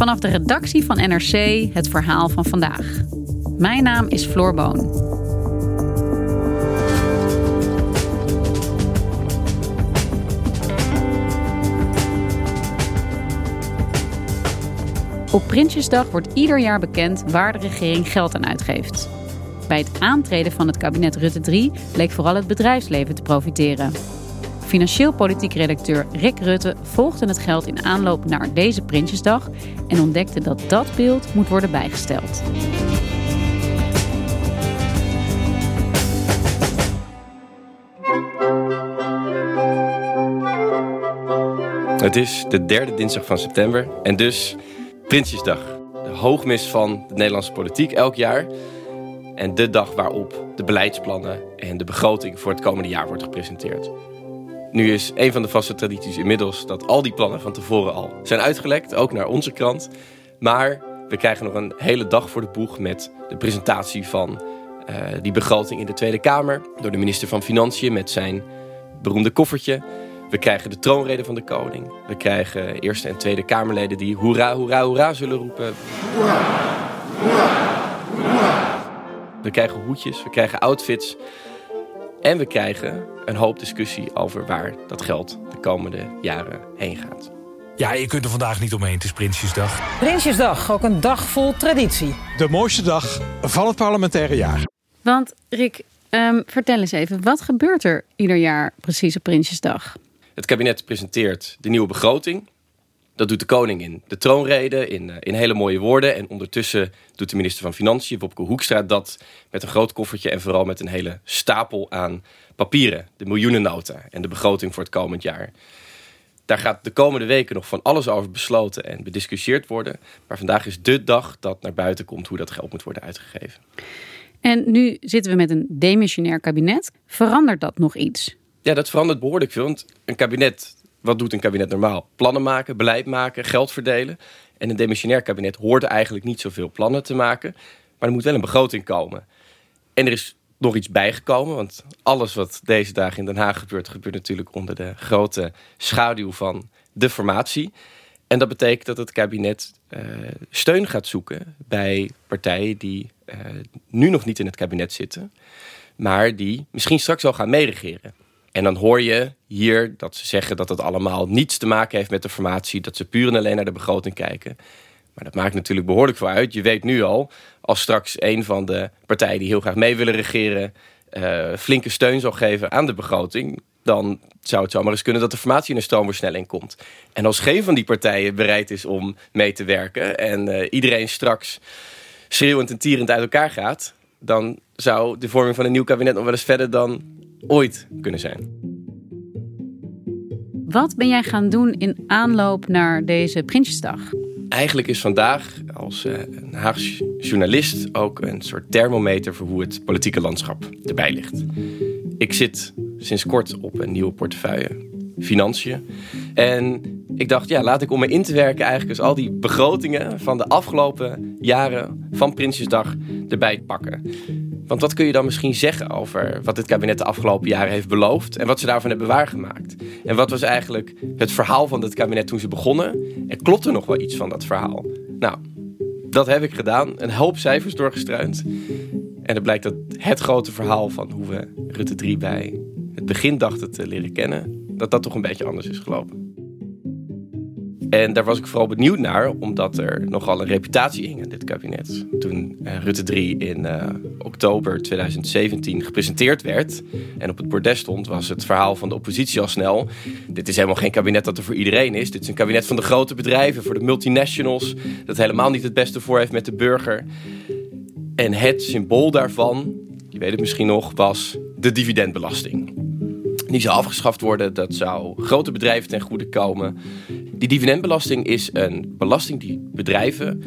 Vanaf de redactie van NRC het verhaal van vandaag. Mijn naam is Floor Boon. Op Prinsjesdag wordt ieder jaar bekend waar de regering geld aan uitgeeft. Bij het aantreden van het kabinet Rutte 3 bleek vooral het bedrijfsleven te profiteren. Financieel politiek redacteur Rick Rutte volgde het geld in aanloop naar deze Prinsjesdag en ontdekte dat dat beeld moet worden bijgesteld. Het is de derde dinsdag van september en dus Prinsjesdag. De hoogmis van de Nederlandse politiek elk jaar. En de dag waarop de beleidsplannen en de begroting voor het komende jaar wordt gepresenteerd. Nu is een van de vaste tradities inmiddels dat al die plannen van tevoren al zijn uitgelekt, ook naar onze krant. Maar we krijgen nog een hele dag voor de boeg met de presentatie van uh, die begroting in de Tweede Kamer door de minister van Financiën met zijn beroemde koffertje. We krijgen de troonrede van de koning. We krijgen Eerste en Tweede Kamerleden die hoera, hoera, hoera zullen roepen. We krijgen hoedjes, we krijgen outfits. En we krijgen een hoop discussie over waar dat geld de komende jaren heen gaat. Ja, je kunt er vandaag niet omheen. Het is Prinsjesdag. Prinsjesdag, ook een dag vol traditie. De mooiste dag van het parlementaire jaar. Want Rick, um, vertel eens even, wat gebeurt er ieder jaar precies op Prinsjesdag? Het kabinet presenteert de nieuwe begroting. Dat doet de koning in de troonrede, in, in hele mooie woorden. En ondertussen doet de minister van Financiën, Wopke Hoekstra, dat met een groot koffertje en vooral met een hele stapel aan papieren. De miljoenennota en de begroting voor het komend jaar. Daar gaat de komende weken nog van alles over besloten en bediscussieerd worden. Maar vandaag is de dag dat naar buiten komt hoe dat geld moet worden uitgegeven. En nu zitten we met een demissionair kabinet. Verandert dat nog iets? Ja, dat verandert behoorlijk veel. Want een kabinet, wat doet een kabinet normaal? Plannen maken, beleid maken, geld verdelen. En een demissionair kabinet hoort eigenlijk niet zoveel plannen te maken. Maar er moet wel een begroting komen. En er is nog iets bijgekomen. Want alles wat deze dagen in Den Haag gebeurt, gebeurt natuurlijk onder de grote schaduw van de formatie. En dat betekent dat het kabinet uh, steun gaat zoeken bij partijen die uh, nu nog niet in het kabinet zitten, maar die misschien straks al gaan meeregeren. En dan hoor je hier dat ze zeggen dat het allemaal niets te maken heeft met de formatie, dat ze puur en alleen naar de begroting kijken. Maar dat maakt natuurlijk behoorlijk veel uit. Je weet nu al, als straks een van de partijen die heel graag mee willen regeren, uh, flinke steun zal geven aan de begroting, dan zou het zomaar eens kunnen dat de formatie in een stroomversnelling komt. En als geen van die partijen bereid is om mee te werken en uh, iedereen straks schreeuwend en tierend uit elkaar gaat, dan zou de vorming van een nieuw kabinet nog wel eens verder dan ooit kunnen zijn. Wat ben jij gaan doen in aanloop naar deze Prinsjesdag? Eigenlijk is vandaag als uh, een Haags journalist ook een soort thermometer voor hoe het politieke landschap erbij ligt. Ik zit sinds kort op een nieuwe portefeuille, financiën. En ik dacht, ja, laat ik om me in te werken eigenlijk eens al die begrotingen van de afgelopen jaren van Prinsjesdag erbij pakken. Want wat kun je dan misschien zeggen over wat dit kabinet de afgelopen jaren heeft beloofd en wat ze daarvan hebben waargemaakt? En wat was eigenlijk het verhaal van dit kabinet toen ze begonnen? En klopt er nog wel iets van dat verhaal? Nou, dat heb ik gedaan. Een hoop cijfers doorgestruind. En het blijkt dat het grote verhaal van hoe we Rutte 3 bij het begin dachten te leren kennen, dat dat toch een beetje anders is gelopen. En daar was ik vooral benieuwd naar, omdat er nogal een reputatie hing aan dit kabinet. Toen uh, Rutte 3 in uh, oktober 2017 gepresenteerd werd en op het bordes stond, was het verhaal van de oppositie al snel. Dit is helemaal geen kabinet dat er voor iedereen is. Dit is een kabinet van de grote bedrijven, voor de multinationals, dat helemaal niet het beste voor heeft met de burger. En het symbool daarvan, je weet het misschien nog, was de dividendbelasting. Die zou afgeschaft worden, dat zou grote bedrijven ten goede komen. Die dividendbelasting is een belasting die bedrijven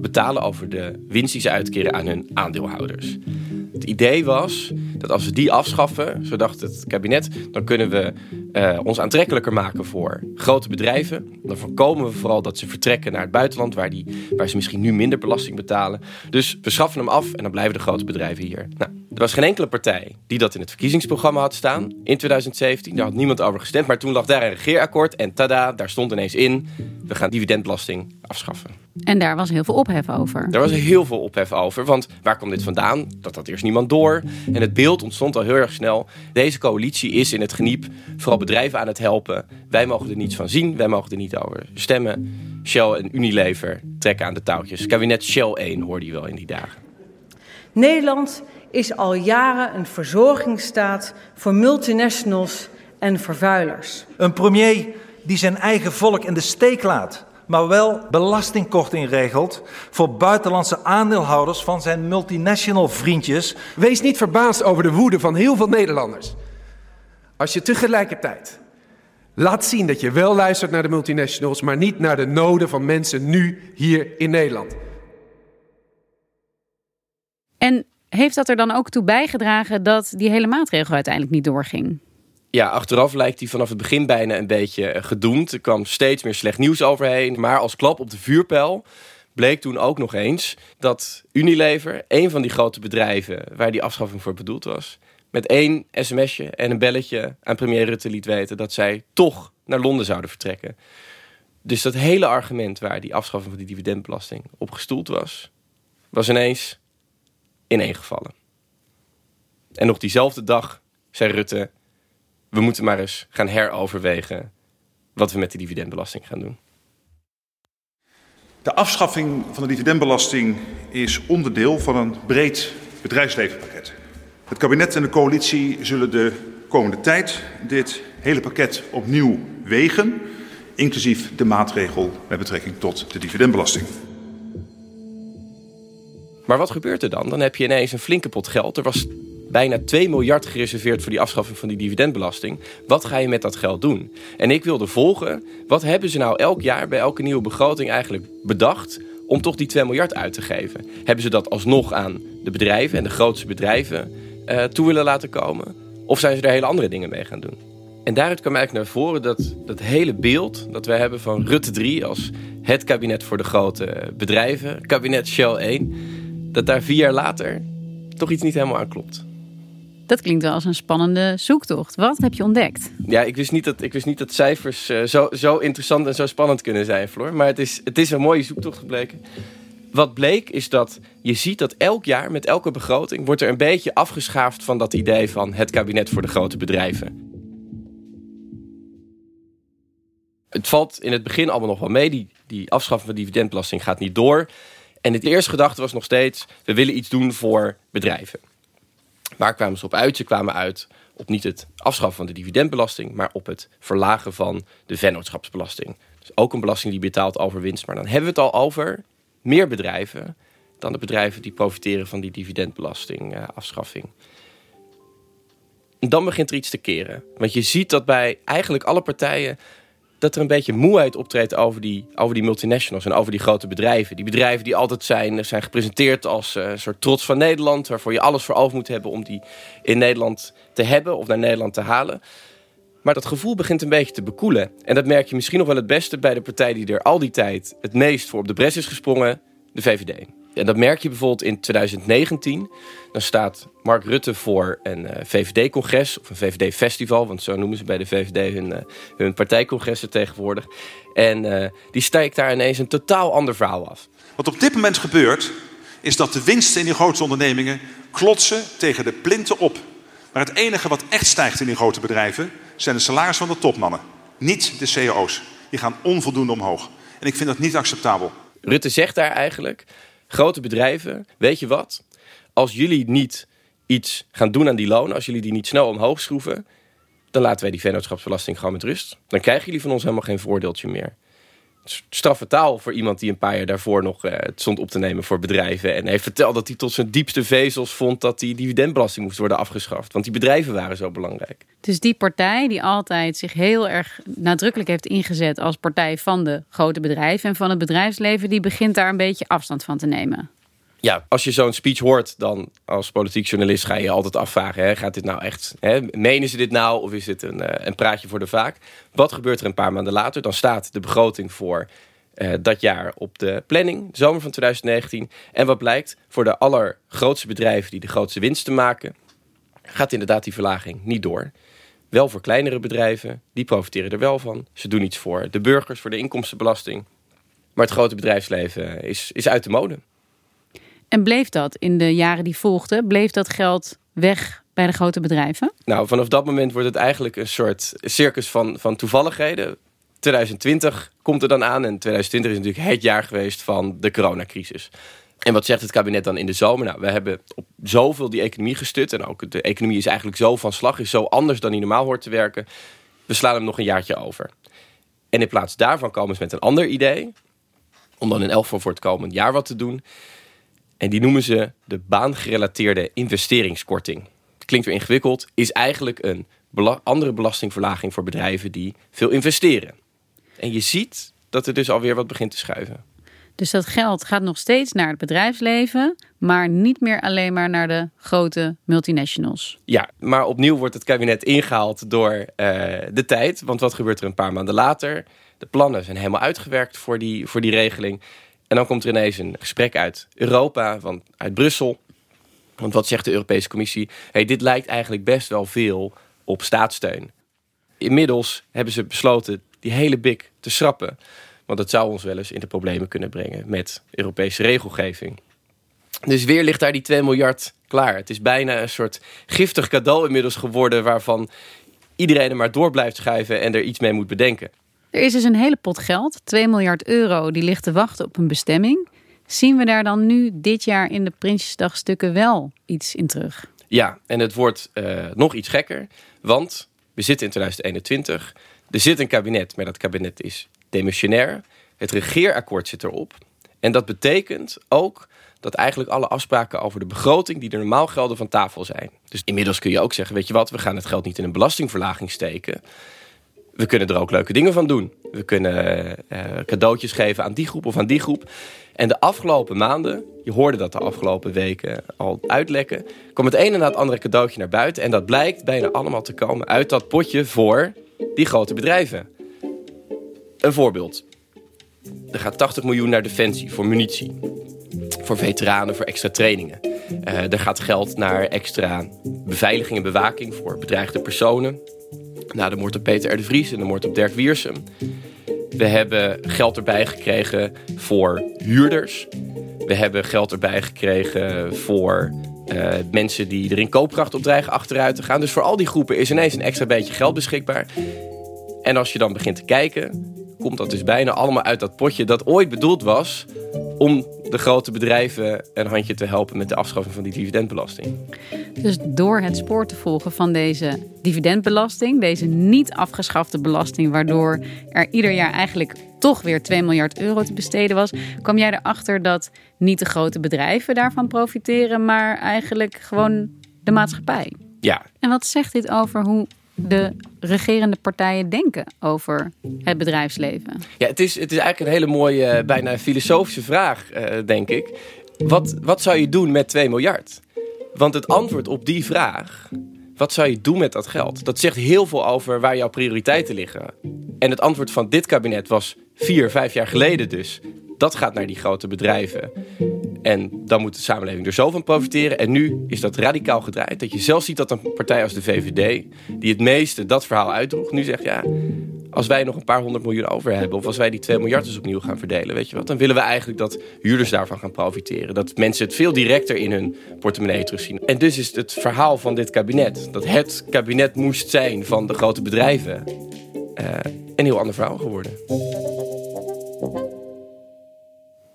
betalen over de winst die ze uitkeren aan hun aandeelhouders. Het idee was dat als we die afschaffen, zo dacht het kabinet, dan kunnen we uh, ons aantrekkelijker maken voor grote bedrijven. Dan voorkomen we vooral dat ze vertrekken naar het buitenland, waar, die, waar ze misschien nu minder belasting betalen. Dus we schaffen hem af en dan blijven de grote bedrijven hier. Nou, er was geen enkele partij die dat in het verkiezingsprogramma had staan in 2017. Daar had niemand over gestemd, maar toen lag daar een regeerakkoord en tada, daar stond ineens in, we gaan dividendbelasting afschaffen. En daar was heel veel ophef over. Daar was heel veel ophef over, want waar kwam dit vandaan? Dat had eerst niemand door. En het beeld ontstond al heel erg snel. Deze coalitie is in het geniep vooral bedrijven aan het helpen. Wij mogen er niets van zien, wij mogen er niet over stemmen. Shell en Unilever trekken aan de touwtjes. Kabinet Shell 1 hoorde je wel in die dagen. Nederland is al jaren een verzorgingsstaat voor multinationals en vervuilers. Een premier die zijn eigen volk in de steek laat, maar wel belastingkorting regelt voor buitenlandse aandeelhouders van zijn multinational vriendjes. Wees niet verbaasd over de woede van heel veel Nederlanders. Als je tegelijkertijd laat zien dat je wel luistert naar de multinationals, maar niet naar de noden van mensen nu hier in Nederland. En heeft dat er dan ook toe bijgedragen dat die hele maatregel uiteindelijk niet doorging? Ja, achteraf lijkt hij vanaf het begin bijna een beetje eh, gedoemd. Er kwam steeds meer slecht nieuws overheen. Maar als klap op de vuurpijl bleek toen ook nog eens dat Unilever, een van die grote bedrijven waar die afschaffing voor bedoeld was, met één sms'je en een belletje aan premier Rutte liet weten dat zij toch naar Londen zouden vertrekken. Dus dat hele argument waar die afschaffing van die dividendbelasting op gestoeld was, was ineens ineengevallen. En nog diezelfde dag zei Rutte: We moeten maar eens gaan heroverwegen wat we met die dividendbelasting gaan doen. De afschaffing van de dividendbelasting is onderdeel van een breed bedrijfslevenpakket. Het kabinet en de coalitie zullen de komende tijd dit hele pakket opnieuw wegen, inclusief de maatregel met betrekking tot de dividendbelasting. Maar wat gebeurt er dan? Dan heb je ineens een flinke pot geld. Er was bijna 2 miljard gereserveerd voor die afschaffing van die dividendbelasting. Wat ga je met dat geld doen? En ik wilde volgen, wat hebben ze nou elk jaar bij elke nieuwe begroting eigenlijk bedacht om toch die 2 miljard uit te geven? Hebben ze dat alsnog aan de bedrijven en de grootste bedrijven uh, toe willen laten komen? Of zijn ze er hele andere dingen mee gaan doen? En daaruit kwam eigenlijk naar voren dat dat hele beeld dat wij hebben van Rutte 3 als het kabinet voor de grote bedrijven, kabinet Shell 1, dat daar vier jaar later toch iets niet helemaal aan klopt. Dat klinkt wel als een spannende zoektocht. Wat heb je ontdekt? Ja, ik wist niet dat, ik wist niet dat cijfers uh, zo, zo interessant en zo spannend kunnen zijn, Floor. Maar het is, het is een mooie zoektocht gebleken. Wat bleek is dat je ziet dat elk jaar met elke begroting wordt er een beetje afgeschaafd van dat idee van het kabinet voor de grote bedrijven. Het valt in het begin allemaal nog wel mee. Die, die afschaffing van dividendbelasting gaat niet door. En het eerste gedachte was nog steeds: we willen iets doen voor bedrijven. Waar kwamen ze op uit? Ze kwamen uit op niet het afschaffen van de dividendbelasting, maar op het verlagen van de vennootschapsbelasting. Dus ook een belasting die betaalt over winst. Maar dan hebben we het al over meer bedrijven dan de bedrijven die profiteren van die dividendbelastingafschaffing. En dan begint er iets te keren. Want je ziet dat bij eigenlijk alle partijen dat er een beetje moeheid optreedt over die, over die multinationals en over die grote bedrijven. Die bedrijven die altijd zijn, zijn gepresenteerd als uh, een soort trots van Nederland, waarvoor je alles voor over moet hebben om die in Nederland te hebben of naar Nederland te halen. Maar dat gevoel begint een beetje te bekoelen. En dat merk je misschien nog wel het beste bij de partij die er al die tijd het meest voor op de bres is gesprongen, de VVD. En dat merk je bijvoorbeeld in 2019. Dan staat Mark Rutte voor een uh, VVD-congres of een VVD-festival, want zo noemen ze bij de VVD hun, uh, hun partijcongressen tegenwoordig. En uh, die steekt daar ineens een totaal ander verhaal af. Wat op dit moment gebeurt, is dat de winsten in die grote ondernemingen klotsen tegen de plinten op. Maar het enige wat echt stijgt in die grote bedrijven zijn de salarissen van de topmannen, niet de CEO's. die gaan onvoldoende omhoog. En ik vind dat niet acceptabel. Rutte zegt daar eigenlijk: grote bedrijven, weet je wat? Als jullie niet iets gaan doen aan die lonen, als jullie die niet snel omhoog schroeven, dan laten wij die vennootschapsbelasting gewoon met rust. Dan krijgen jullie van ons helemaal geen voordeeltje meer straffe taal voor iemand die een paar jaar daarvoor nog uh, het stond op te nemen voor bedrijven. En heeft verteld dat hij tot zijn diepste vezels vond dat die dividendbelasting moest worden afgeschaft. Want die bedrijven waren zo belangrijk. Dus die partij die altijd zich heel erg nadrukkelijk heeft ingezet als partij van de grote bedrijven en van het bedrijfsleven, die begint daar een beetje afstand van te nemen ja, als je zo'n speech hoort, dan als politiek journalist ga je je altijd afvragen: hè, gaat dit nou echt, hè, menen ze dit nou of is dit een, uh, een praatje voor de vaak? Wat gebeurt er een paar maanden later? Dan staat de begroting voor uh, dat jaar op de planning, zomer van 2019. En wat blijkt, voor de allergrootste bedrijven die de grootste winsten maken, gaat inderdaad die verlaging niet door. Wel voor kleinere bedrijven, die profiteren er wel van. Ze doen iets voor de burgers, voor de inkomstenbelasting. Maar het grote bedrijfsleven is, is uit de mode. En bleef dat in de jaren die volgden? Bleef dat geld weg bij de grote bedrijven? Nou, vanaf dat moment wordt het eigenlijk een soort circus van, van toevalligheden. 2020 komt er dan aan en 2020 is natuurlijk het jaar geweest van de coronacrisis. En wat zegt het kabinet dan in de zomer? Nou, we hebben op zoveel die economie gestut. En ook de economie is eigenlijk zo van slag, is zo anders dan die normaal hoort te werken. We slaan hem nog een jaartje over. En in plaats daarvan komen ze met een ander idee. Om dan in elk geval voor het komend jaar wat te doen. En die noemen ze de baangerelateerde investeringskorting. Klinkt weer ingewikkeld, is eigenlijk een andere belastingverlaging voor bedrijven die veel investeren. En je ziet dat er dus alweer wat begint te schuiven. Dus dat geld gaat nog steeds naar het bedrijfsleven, maar niet meer alleen maar naar de grote multinationals. Ja, maar opnieuw wordt het kabinet ingehaald door uh, de tijd. Want wat gebeurt er een paar maanden later? De plannen zijn helemaal uitgewerkt voor die, voor die regeling. En dan komt er ineens een gesprek uit Europa, van, uit Brussel. Want wat zegt de Europese Commissie? Hey, dit lijkt eigenlijk best wel veel op staatssteun. Inmiddels hebben ze besloten die hele bik te schrappen. Want dat zou ons wel eens in de problemen kunnen brengen met Europese regelgeving. Dus weer ligt daar die 2 miljard klaar. Het is bijna een soort giftig cadeau inmiddels geworden... waarvan iedereen er maar door blijft schuiven en er iets mee moet bedenken. Er is dus een hele pot geld, 2 miljard euro, die ligt te wachten op een bestemming. Zien we daar dan nu dit jaar in de Prinsjesdagstukken wel iets in terug? Ja, en het wordt uh, nog iets gekker, want we zitten in 2021. Er zit een kabinet, maar dat kabinet is demissionair. Het regeerakkoord zit erop. En dat betekent ook dat eigenlijk alle afspraken over de begroting die er normaal gelden van tafel zijn. Dus inmiddels kun je ook zeggen, weet je wat, we gaan het geld niet in een belastingverlaging steken we kunnen er ook leuke dingen van doen. We kunnen uh, cadeautjes geven aan die groep of aan die groep. En de afgelopen maanden, je hoorde dat de afgelopen weken al uitlekken, kwam het ene na het andere cadeautje naar buiten. En dat blijkt bijna allemaal te komen uit dat potje voor die grote bedrijven. Een voorbeeld. Er gaat 80 miljoen naar defensie voor munitie. Voor veteranen, voor extra trainingen. Uh, er gaat geld naar extra beveiliging en bewaking voor bedreigde personen na de moord op Peter R. de Vries en de moord op Dirk Wiersum. We hebben geld erbij gekregen voor huurders. We hebben geld erbij gekregen voor uh, mensen die er in koopkracht op dreigen achteruit te gaan. Dus voor al die groepen is ineens een extra beetje geld beschikbaar. En als je dan begint te kijken, komt dat dus bijna allemaal uit dat potje dat ooit bedoeld was om de grote bedrijven een handje te helpen met de afschaffing van die dividendbelasting. Dus door het spoor te volgen van deze dividendbelasting, deze niet afgeschafte belasting, waardoor er ieder jaar eigenlijk toch weer 2 miljard euro te besteden was, kwam jij erachter dat niet de grote bedrijven daarvan profiteren, maar eigenlijk gewoon de maatschappij. Ja. En wat zegt dit over hoe de regerende partijen denken over het bedrijfsleven? Ja, het is, het is eigenlijk een hele mooie, eh, bijna filosofische vraag, uh, denk ik. Wat, wat zou je doen met 2 miljard? Want het antwoord op die vraag, wat zou je doen met dat geld? Dat zegt heel veel over waar jouw prioriteiten liggen. En het antwoord van dit kabinet was vier, vijf jaar geleden dus. Dat gaat naar die grote bedrijven. En dan moet de samenleving er zo van profiteren. En nu is dat radicaal gedraaid. Dat je zelfs ziet dat een partij als de VVD, die het meeste dat verhaal uitdroeg, nu zegt ja, als wij nog een paar honderd miljoen over hebben, of als wij die 2 miljard dus opnieuw gaan verdelen, weet je wat, dan willen we eigenlijk dat huurders daarvan gaan profiteren. Dat mensen het veel directer in hun portemonnee terugzien. En dus is het verhaal van dit kabinet, dat het kabinet moest zijn van de grote bedrijven, uh, een heel ander verhaal geworden.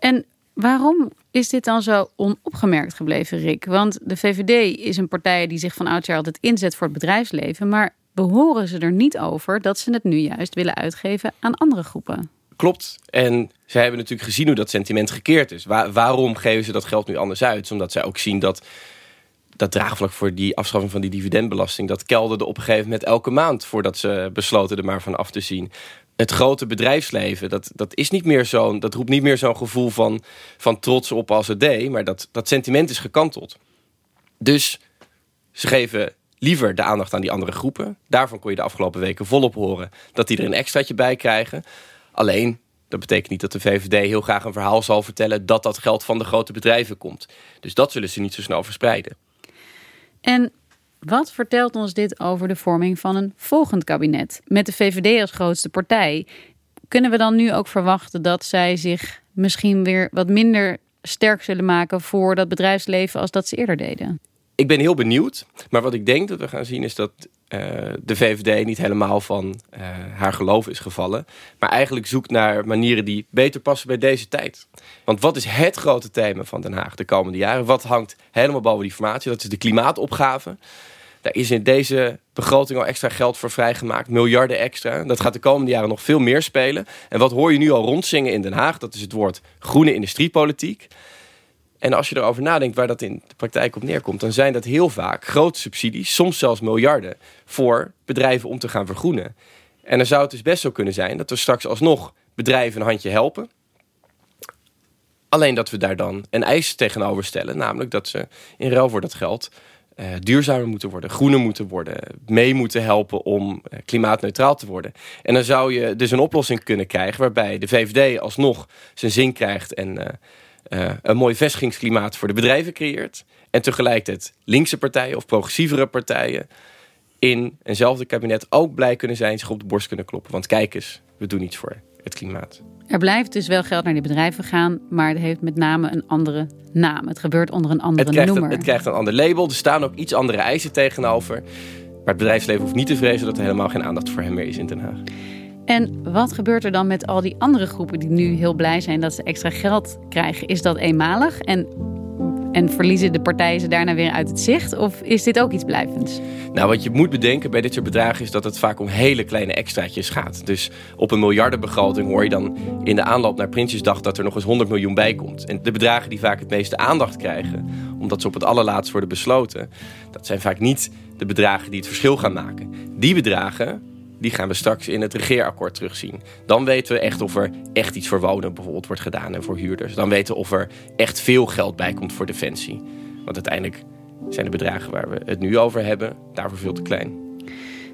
En waarom is dit dan zo onopgemerkt gebleven, Rick? Want de VVD is een partij die zich van oudsher altijd inzet voor het bedrijfsleven. Maar behoren ze er niet over dat ze het nu juist willen uitgeven aan andere groepen? Klopt. En zij hebben natuurlijk gezien hoe dat sentiment gekeerd is. waarom geven ze dat geld nu anders uit? Omdat zij ook zien dat dat draagvlak voor die afschaffing van die dividendbelasting... dat kelderde op een gegeven moment elke maand... voordat ze besloten er maar van af te zien het grote bedrijfsleven, dat, dat, is niet meer zo'n, dat roept niet meer zo'n gevoel van, van trots op als het deed. Maar dat, dat sentiment is gekanteld. Dus ze geven liever de aandacht aan die andere groepen. Daarvan kon je de afgelopen weken volop horen dat die er een extraatje bij krijgen. Alleen, dat betekent niet dat de VVD heel graag een verhaal zal vertellen dat dat geld van de grote bedrijven komt. Dus dat zullen ze niet zo snel verspreiden. En wat vertelt ons dit over de vorming van een volgend kabinet? Met de VVD als grootste partij. Kunnen we dan nu ook verwachten dat zij zich misschien weer wat minder sterk zullen maken voor dat bedrijfsleven als dat ze eerder deden? Ik ben heel benieuwd. Maar wat ik denk dat we gaan zien is dat uh, de VVD niet helemaal van uh, haar geloof is gevallen. Maar eigenlijk zoekt naar manieren die beter passen bij deze tijd. Want wat is het grote thema van Den Haag de komende jaren? Wat hangt helemaal boven die formatie? Dat is de klimaatopgave. Daar is in deze begroting al extra geld voor vrijgemaakt. Miljarden extra. Dat gaat de komende jaren nog veel meer spelen. En wat hoor je nu al rondzingen in Den Haag? Dat is het woord groene industriepolitiek. En als je erover nadenkt waar dat in de praktijk op neerkomt... dan zijn dat heel vaak grote subsidies, soms zelfs miljarden... voor bedrijven om te gaan vergroenen. En dan zou het dus best zo kunnen zijn dat we straks alsnog bedrijven een handje helpen... Alleen dat we daar dan een eis tegenover stellen. Namelijk dat ze in ruil voor dat geld uh, duurzamer moeten worden, groener moeten worden, mee moeten helpen om uh, klimaatneutraal te worden. En dan zou je dus een oplossing kunnen krijgen waarbij de VVD alsnog zijn zin krijgt en uh, een mooi vestigingsklimaat voor de bedrijven creëert. En tegelijkertijd linkse partijen of progressievere partijen in eenzelfde kabinet ook blij kunnen zijn, zich op de borst kunnen kloppen. Want kijk eens, we doen iets voor het klimaat. Er blijft dus wel geld naar die bedrijven gaan, maar het heeft met name een andere naam. Het gebeurt onder een andere het krijgt noemer. Een, het krijgt een ander label. Er staan ook iets andere eisen tegenover. Maar het bedrijfsleven hoeft niet te vrezen dat er helemaal geen aandacht voor hem meer is in Den Haag. En wat gebeurt er dan met al die andere groepen die nu heel blij zijn dat ze extra geld krijgen? Is dat eenmalig? En en verliezen de partijen ze daarna weer uit het zicht? Of is dit ook iets blijvends? Nou, wat je moet bedenken bij dit soort bedragen is dat het vaak om hele kleine extraatjes gaat. Dus op een miljardenbegroting hoor je dan in de aanloop naar Prinsjesdag dat er nog eens 100 miljoen bij komt. En de bedragen die vaak het meeste aandacht krijgen, omdat ze op het allerlaatst worden besloten, dat zijn vaak niet de bedragen die het verschil gaan maken. Die bedragen die gaan we straks in het regeerakkoord terugzien. Dan weten we echt of er echt iets voor wonen bijvoorbeeld wordt gedaan en voor huurders. Dan weten we of er echt veel geld bij komt voor defensie. Want uiteindelijk zijn de bedragen waar we het nu over hebben daarvoor veel te klein.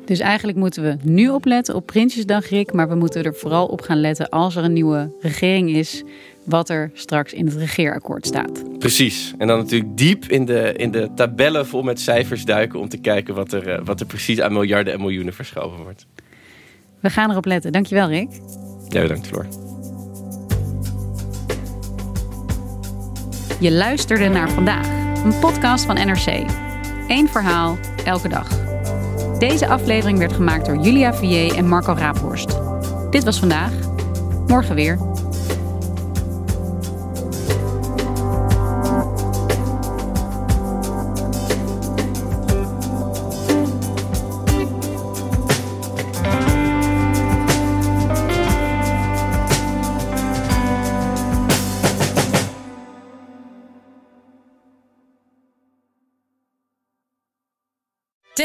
Dus eigenlijk moeten we nu opletten op Prinsjesdag, Rick. Maar we moeten er vooral op gaan letten als er een nieuwe regering is. Wat er straks in het regeerakkoord staat. Precies. En dan natuurlijk diep in de, in de tabellen vol met cijfers duiken. om te kijken wat er, eh, wat er precies aan miljarden en miljoenen verschoven wordt. We gaan erop letten. Dankjewel, Rick. Ja, bedankt, Floor. Je luisterde naar vandaag, een podcast van NRC. Eén verhaal, elke dag. Deze aflevering werd gemaakt door Julia Vier en Marco Raaphorst. Dit was vandaag. Morgen weer.